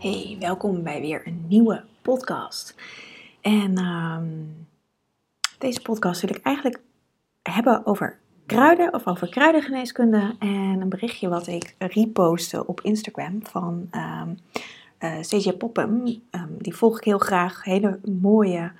Hey, welkom bij weer een nieuwe podcast. En uh, deze podcast wil ik eigenlijk hebben over kruiden of over kruidengeneeskunde. En een berichtje wat ik repostte op Instagram van um, uh, CJ Poppen. Um, die volg ik heel graag. Hele mooie,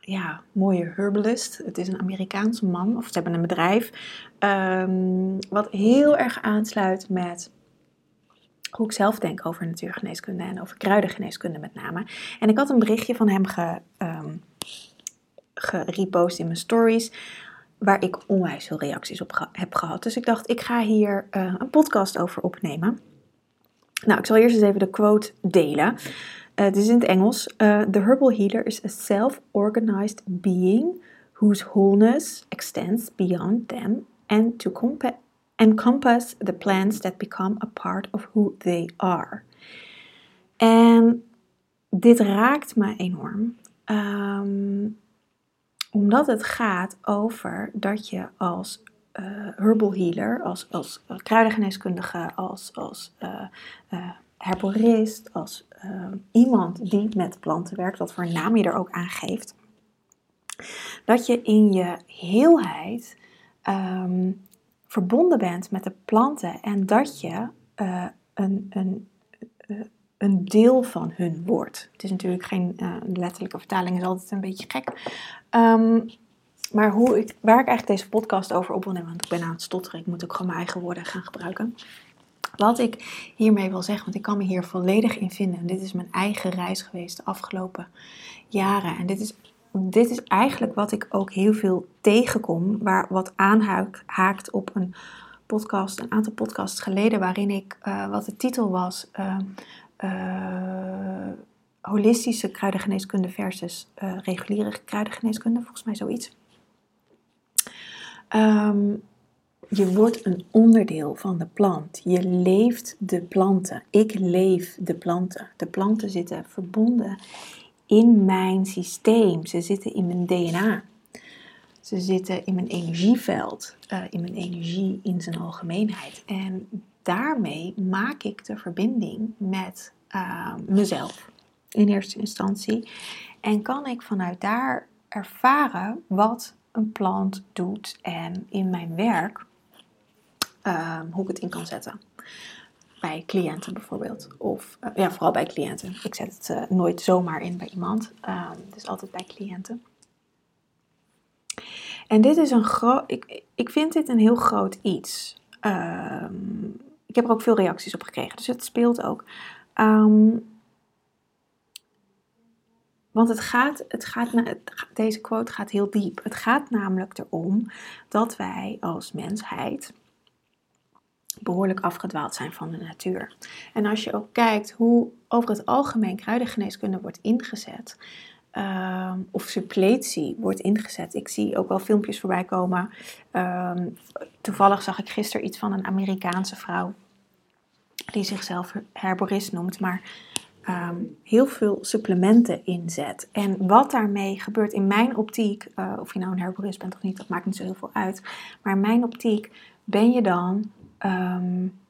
ja, mooie herbalist. Het is een Amerikaanse man, of ze hebben een bedrijf. wat heel erg aansluit met hoe ik zelf denk over natuurgeneeskunde en over kruidengeneeskunde met name. En ik had een berichtje van hem ge, um, gerepost in mijn stories, waar ik onwijs veel reacties op heb gehad. Dus ik dacht, ik ga hier uh, een podcast over opnemen. Nou, ik zal eerst eens even de quote delen. Uh, het is in het Engels. Uh, The herbal healer is a self-organized being whose wholeness extends beyond them and to encompass the plants that become a part of who they are. En dit raakt me enorm, um, omdat het gaat over dat je als uh, herbal healer, als, als uh, kruidengeneeskundige, als, als uh, herborist, als iemand die met planten werkt, wat voor naam je er ook aan geeft, dat je in je heelheid um, verbonden bent met de planten en dat je uh, een, een, uh, een deel van hun wordt. Het is natuurlijk geen uh, letterlijke vertaling, is altijd een beetje gek. Um, maar hoe ik, waar ik eigenlijk deze podcast over op wil nemen, want ik ben aan het stotteren, ik moet ook gewoon mijn eigen woorden gaan gebruiken. Wat ik hiermee wil zeggen, want ik kan me hier volledig in vinden. En dit is mijn eigen reis geweest de afgelopen jaren. En dit is dit is eigenlijk wat ik ook heel veel tegenkom, waar, wat aanhaakt op een podcast, een aantal podcasts geleden, waarin ik, uh, wat de titel was, uh, uh, holistische kruidengeneeskunde versus reguliere kruidengeneeskunde, volgens mij zoiets. Um, je wordt een onderdeel van de plant. Je leeft de planten. Ik leef de planten. De planten zitten verbonden in mijn systeem. Ze zitten in mijn DNA. Ze zitten in mijn energieveld, uh, in mijn energie in zijn algemeenheid. En daarmee maak ik de verbinding met uh, mezelf in eerste instantie. En kan ik vanuit daar ervaren wat een plant doet en in mijn werk uh, hoe ik het in kan zetten bij cliënten bijvoorbeeld. Of uh, ja, vooral bij cliënten. Ik zet het uh, nooit zomaar in bij iemand. Uh, is altijd bij cliënten. En dit is een groot. Ik, ik vind dit een heel groot iets. Ehm, ik heb er ook veel reacties op gekregen, dus het speelt ook. Um, want het gaat, het gaat, deze quote gaat heel diep. Het gaat namelijk erom dat wij als mensheid behoorlijk afgedwaald zijn van de natuur. En als je ook kijkt hoe over het algemeen kruidengeneeskunde wordt ingezet, uh, of suppletie wordt ingezet. Ik zie ook wel filmpjes voorbij komen. Uh, toevallig zag ik gisteren iets van een Amerikaanse vrouw die zichzelf herborist noemt, maar um, heel veel supplementen inzet. En wat daarmee gebeurt in mijn optiek, uh, of je nou een herborist bent of niet, dat maakt niet zo heel veel uit. Maar in mijn optiek ben je dan um,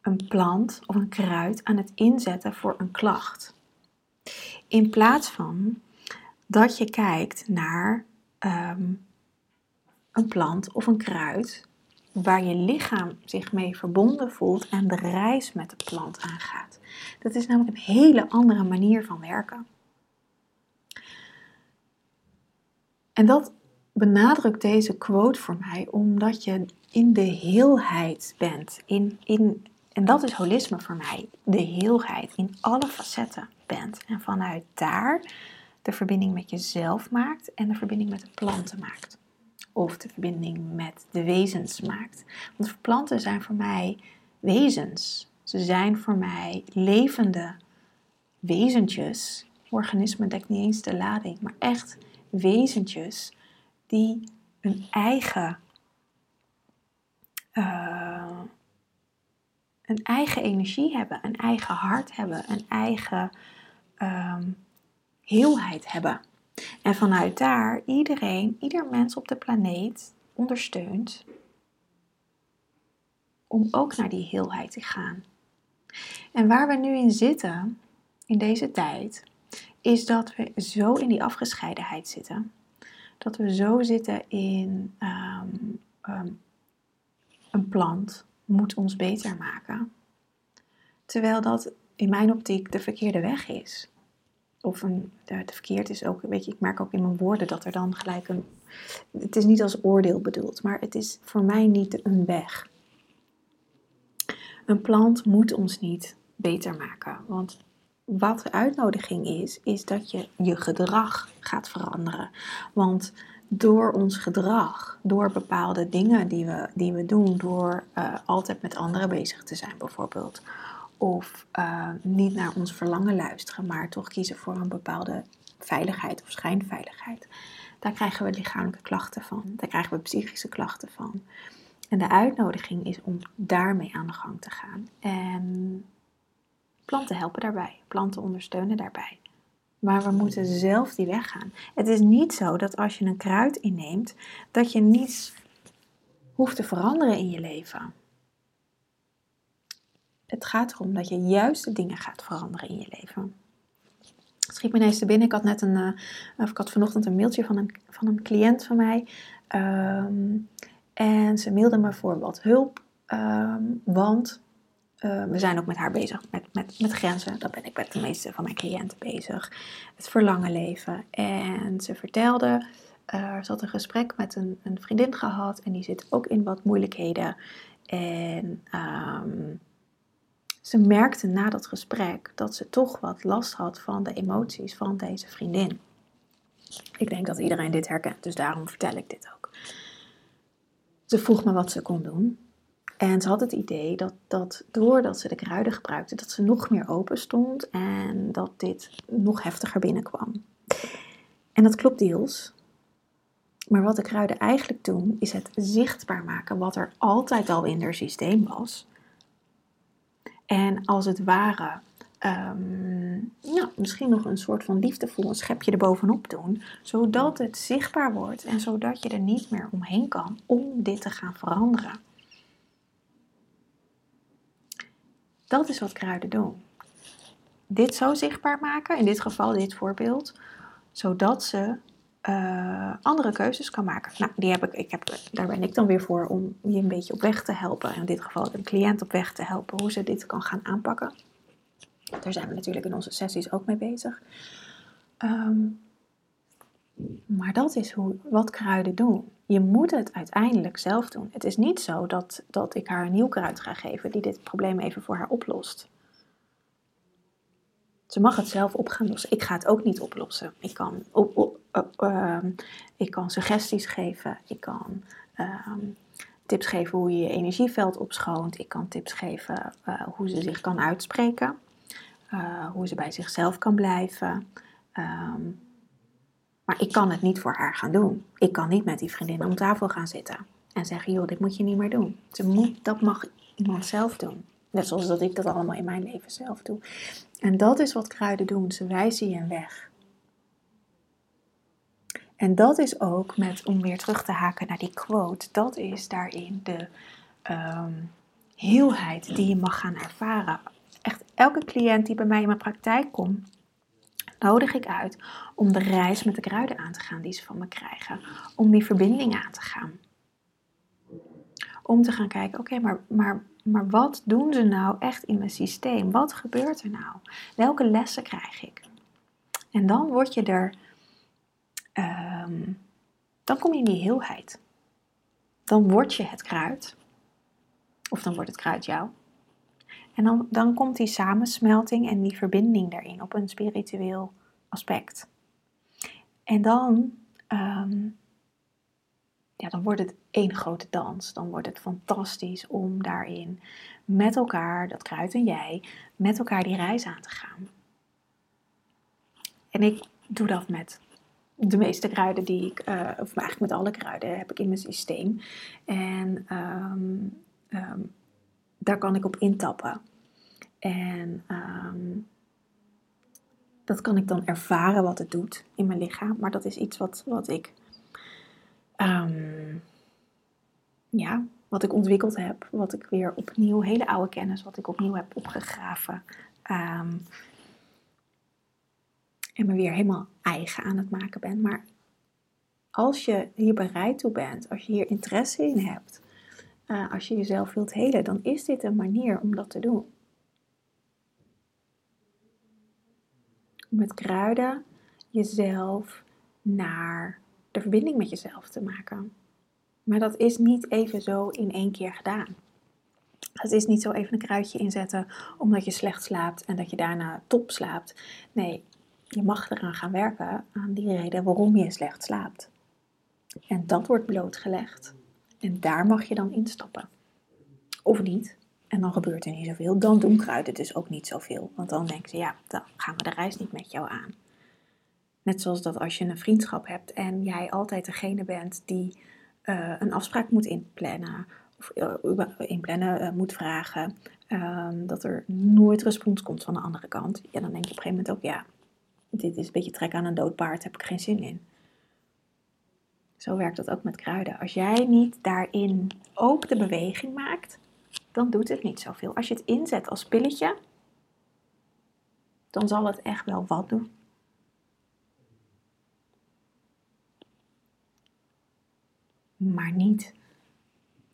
een plant of een kruid aan het inzetten voor een klacht. In plaats van dat je kijkt naar um, een plant of een kruid waar je lichaam zich mee verbonden voelt en de reis met de plant aangaat. Dat is namelijk een hele andere manier van werken. En dat benadrukt deze quote voor mij omdat je in de heelheid bent. In, in, en dat is holisme voor mij. De heelheid in alle facetten bent. En vanuit daar de verbinding met jezelf maakt en de verbinding met de planten maakt. Of de verbinding met de wezens maakt. Want planten zijn voor mij wezens. Ze zijn voor mij levende wezentjes. Organismen dekt niet eens de lading, maar echt wezentjes die een eigen, uh, een eigen energie hebben, een eigen hart hebben, een eigen um, heelheid hebben. En vanuit daar iedereen, ieder mens op de planeet ondersteunt om ook naar die heelheid te gaan. En waar we nu in zitten, in deze tijd, is dat we zo in die afgescheidenheid zitten. Dat we zo zitten in ehm, ehm, een plant moet ons beter maken. Terwijl dat in mijn optiek de verkeerde weg is. Of een, de, verkeerd is ook, weet je, ik merk ook in mijn woorden dat er dan gelijk een. Het is niet als oordeel bedoeld, maar het is voor mij niet een weg. Een plant moet ons niet beter maken. Want wat de uitnodiging is, is dat je je gedrag gaat veranderen. Want door ons gedrag, door bepaalde dingen die we, die we doen, door uh, altijd met anderen bezig te zijn bijvoorbeeld, of uh, niet naar ons verlangen luisteren, maar toch kiezen voor een bepaalde veiligheid of schijnveiligheid, daar krijgen we lichamelijke klachten van, daar krijgen we psychische klachten van. En de uitnodiging is om daarmee aan de gang te gaan. En Planten helpen daarbij, planten ondersteunen daarbij. Maar we moeten zelf die weg gaan. Het is niet zo dat als je een kruid inneemt, dat je niets hoeft te veranderen in je leven. Het gaat erom dat je juist de dingen gaat veranderen in je leven. Schiet me ineens te binnen. Ik had net een, uh, ik had vanochtend een mailtje van een, van een cliënt van mij. Ehm, en ze mailde me voor wat hulp. Ehm, want uh, we zijn ook met haar bezig met, met, met grenzen. Dat ben ik met de meeste van mijn cliënten bezig. Het verlangen leven. En ze vertelde, uh, ze had een gesprek met een, een, vriendin gehad. En die zit ook in wat moeilijkheden. En um, ze merkte na dat gesprek dat ze toch wat last had van de emoties van deze vriendin. Ik denk dat iedereen dit herkent, dus daarom vertel ik dit ook. Ze vroeg me wat ze kon doen. En ze had het idee dat, dat doordat ze de kruiden gebruikte, dat ze nog meer open stond en dat dit nog heftiger binnenkwam. En dat klopt deels. Maar wat de kruiden eigenlijk doen, is het zichtbaar maken wat er altijd al in haar systeem was. En als het ware, um, ja, misschien nog een soort van liefdevol een schepje erbovenop doen, zodat het zichtbaar wordt en zodat je er niet meer omheen kan om dit te gaan veranderen. Dat is wat kruiden doen. Dit zo zichtbaar maken, in dit geval dit voorbeeld, zodat ze uh, andere keuzes kan maken. Nou, die heb ik, ik heb, daar ben ik dan weer voor om je een beetje op weg te helpen. In dit geval een cliënt op weg te helpen hoe ze dit kan gaan aanpakken. Daar zijn we natuurlijk in onze sessies ook mee bezig. Um, maar dat is hoe, wat kruiden doen. Je moet het uiteindelijk zelf doen. Het is niet zo dat, dat ik haar een nieuw kruid ga geven die dit probleem even voor haar oplost. Ze mag het zelf op gaan lossen. Ik ga het ook niet oplossen. Ik kan, ehm, ik kan suggesties geven. Ik kan ehm, tips geven hoe je je energieveld opschoont. Ik kan tips geven uh, hoe ze zich kan uitspreken. Uh, hoe ze bij zichzelf kan blijven. Um, maar ik kan het niet voor haar gaan doen. Ik kan niet met die vriendin om tafel gaan zitten en zeggen: joh, dit moet je niet meer doen. Ze moet, dat mag iemand zelf doen. Net zoals dat ik dat allemaal in mijn leven zelf doe. En dat is wat kruiden doen. Ze wijzen je een weg. En dat is ook met, om weer terug te haken naar die quote, dat is daarin de um, heelheid die je mag gaan ervaren. Echt elke cliënt die bij mij in mijn praktijk komt, nodig ik uit om de reis met de kruiden aan te gaan die ze van me krijgen. Om die verbinding aan te gaan. om te gaan kijken, oké, maar, maar, maar wat doen ze nou echt in mijn systeem? Wat gebeurt er nou? Welke lessen krijg ik? En dan word je er, ehm, dan kom je in die heelheid. Dan word je het kruid. Of dan wordt het kruid jou. En dan, dan komt die samensmelting en die verbinding daarin op een spiritueel aspect. En dan, ehm, ja, dan wordt het één grote dans. Dan wordt het fantastisch om daarin met elkaar, dat kruid en jij, met elkaar die reis aan te gaan. En ik doe dat met de meeste kruiden die ik, uh, of eigenlijk met alle kruiden, heb ik in mijn systeem. En ehm, daar kan ik op intappen. En ehm, dat kan ik dan ervaren wat het doet in mijn lichaam. Maar dat is iets wat, wat ik. ja, wat ik ontwikkeld heb. Wat ik weer opnieuw, hele oude kennis, wat ik opnieuw heb opgegraven. en me weer helemaal eigen aan het maken ben. Maar als je hier bereid toe bent, als je hier interesse in hebt, uh, als je jezelf wilt helen, dan is dit een manier om dat te doen. Met kruiden jezelf naar de verbinding met jezelf te maken. Maar dat is niet even zo in één keer gedaan. Het is niet zo even een kruidje inzetten omdat je slecht slaapt en dat je daarna top slaapt. Nee, je mag eraan gaan werken aan die reden waarom je slecht slaapt. En dat wordt blootgelegd. En daar mag je dan instappen. Of niet. En dan gebeurt er niet zoveel. Dan doen kruiden dus ook niet zoveel. Want dan denken ze, ja, dan gaan we de reis niet met jou aan. Net zoals dat als je een vriendschap hebt en jij altijd degene bent die uh, een afspraak moet inplannen. Of uh, inplannen uh, moet vragen. Ehm, dat er nooit respons komt van de andere kant. Ja, dan denk je op een gegeven moment ook, ja, dit is een beetje trek aan een dood paard, heb ik geen zin in. Zo werkt dat ook met kruiden. Als jij niet daarin ook de beweging maakt, dan doet het niet zoveel. Als je het inzet als pilletje, dan zal het echt wel wat doen. Maar niet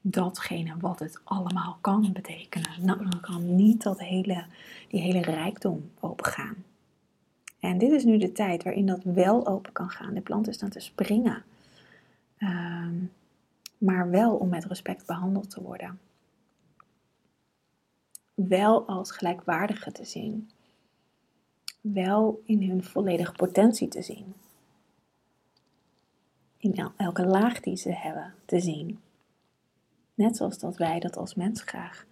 datgene wat het allemaal kan betekenen. Nou, dan kan niet dat hele, die hele rijkdom opengaan. En dit is nu de tijd waarin dat wel open kan gaan. De plant is dan te springen. Ehm, maar wel om met respect behandeld te worden. Wel als gelijkwaardige te zien. Wel in hun volledige potentie te zien. In elke laag die ze hebben te zien. Net zoals dat wij dat als mens graag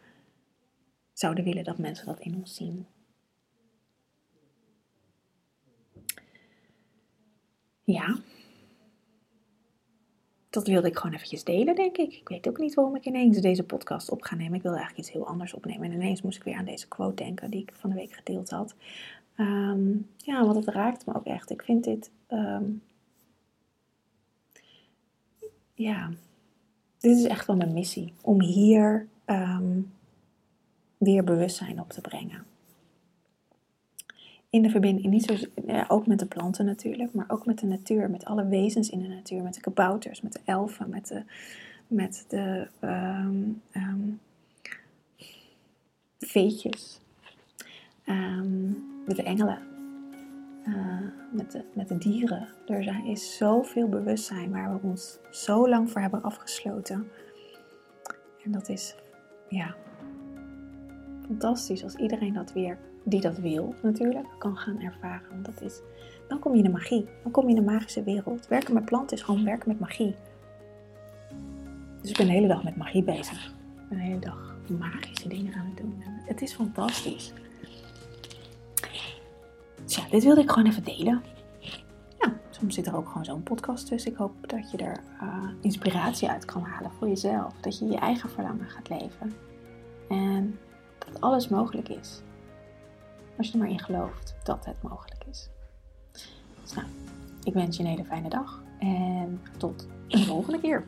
zouden willen dat mensen dat in ons zien. Ja, dat wilde ik gewoon eventjes delen, denk ik. Ik weet ook niet waarom ik ineens deze podcast op ga nemen. Ik wilde eigenlijk iets heel anders opnemen. En ineens moest ik weer aan deze quote denken die ik van de week gedeeld had. Ehm, ja, want het raakt me ook echt. Ik vind dit. Ehm, ja, dit is echt wel mijn missie. Om hier um, weer bewustzijn op te brengen in de verbinding, niet zo, ja, ook met de planten natuurlijk, maar ook met de natuur, met alle wezens in de natuur, met de kabouters, met de elfen, met de, met de um, um, veetjes, um, met de engelen, uh, met, de, met de dieren. Er is zoveel bewustzijn waar we ons zo lang voor hebben afgesloten. En dat is, ja, fantastisch als iedereen dat weer die dat wil natuurlijk, kan gaan ervaren. Dat is, dan kom je in de magie. Dan kom je in de magische wereld. Werken met planten is gewoon werken met magie. Dus ik ben de hele dag met magie bezig. Ik ben de hele dag magische dingen aan het doen. Het is fantastisch. Dus ja, dit wilde ik gewoon even delen. Ja, soms zit er ook gewoon zo'n podcast tussen. Ik hoop dat je er uh, inspiratie uit kan halen voor jezelf. Dat je je eigen verlangen gaat leven. En dat alles mogelijk is. Als je er maar in gelooft dat het mogelijk is. Dus nou, ik wens je een hele fijne dag en tot de volgende keer.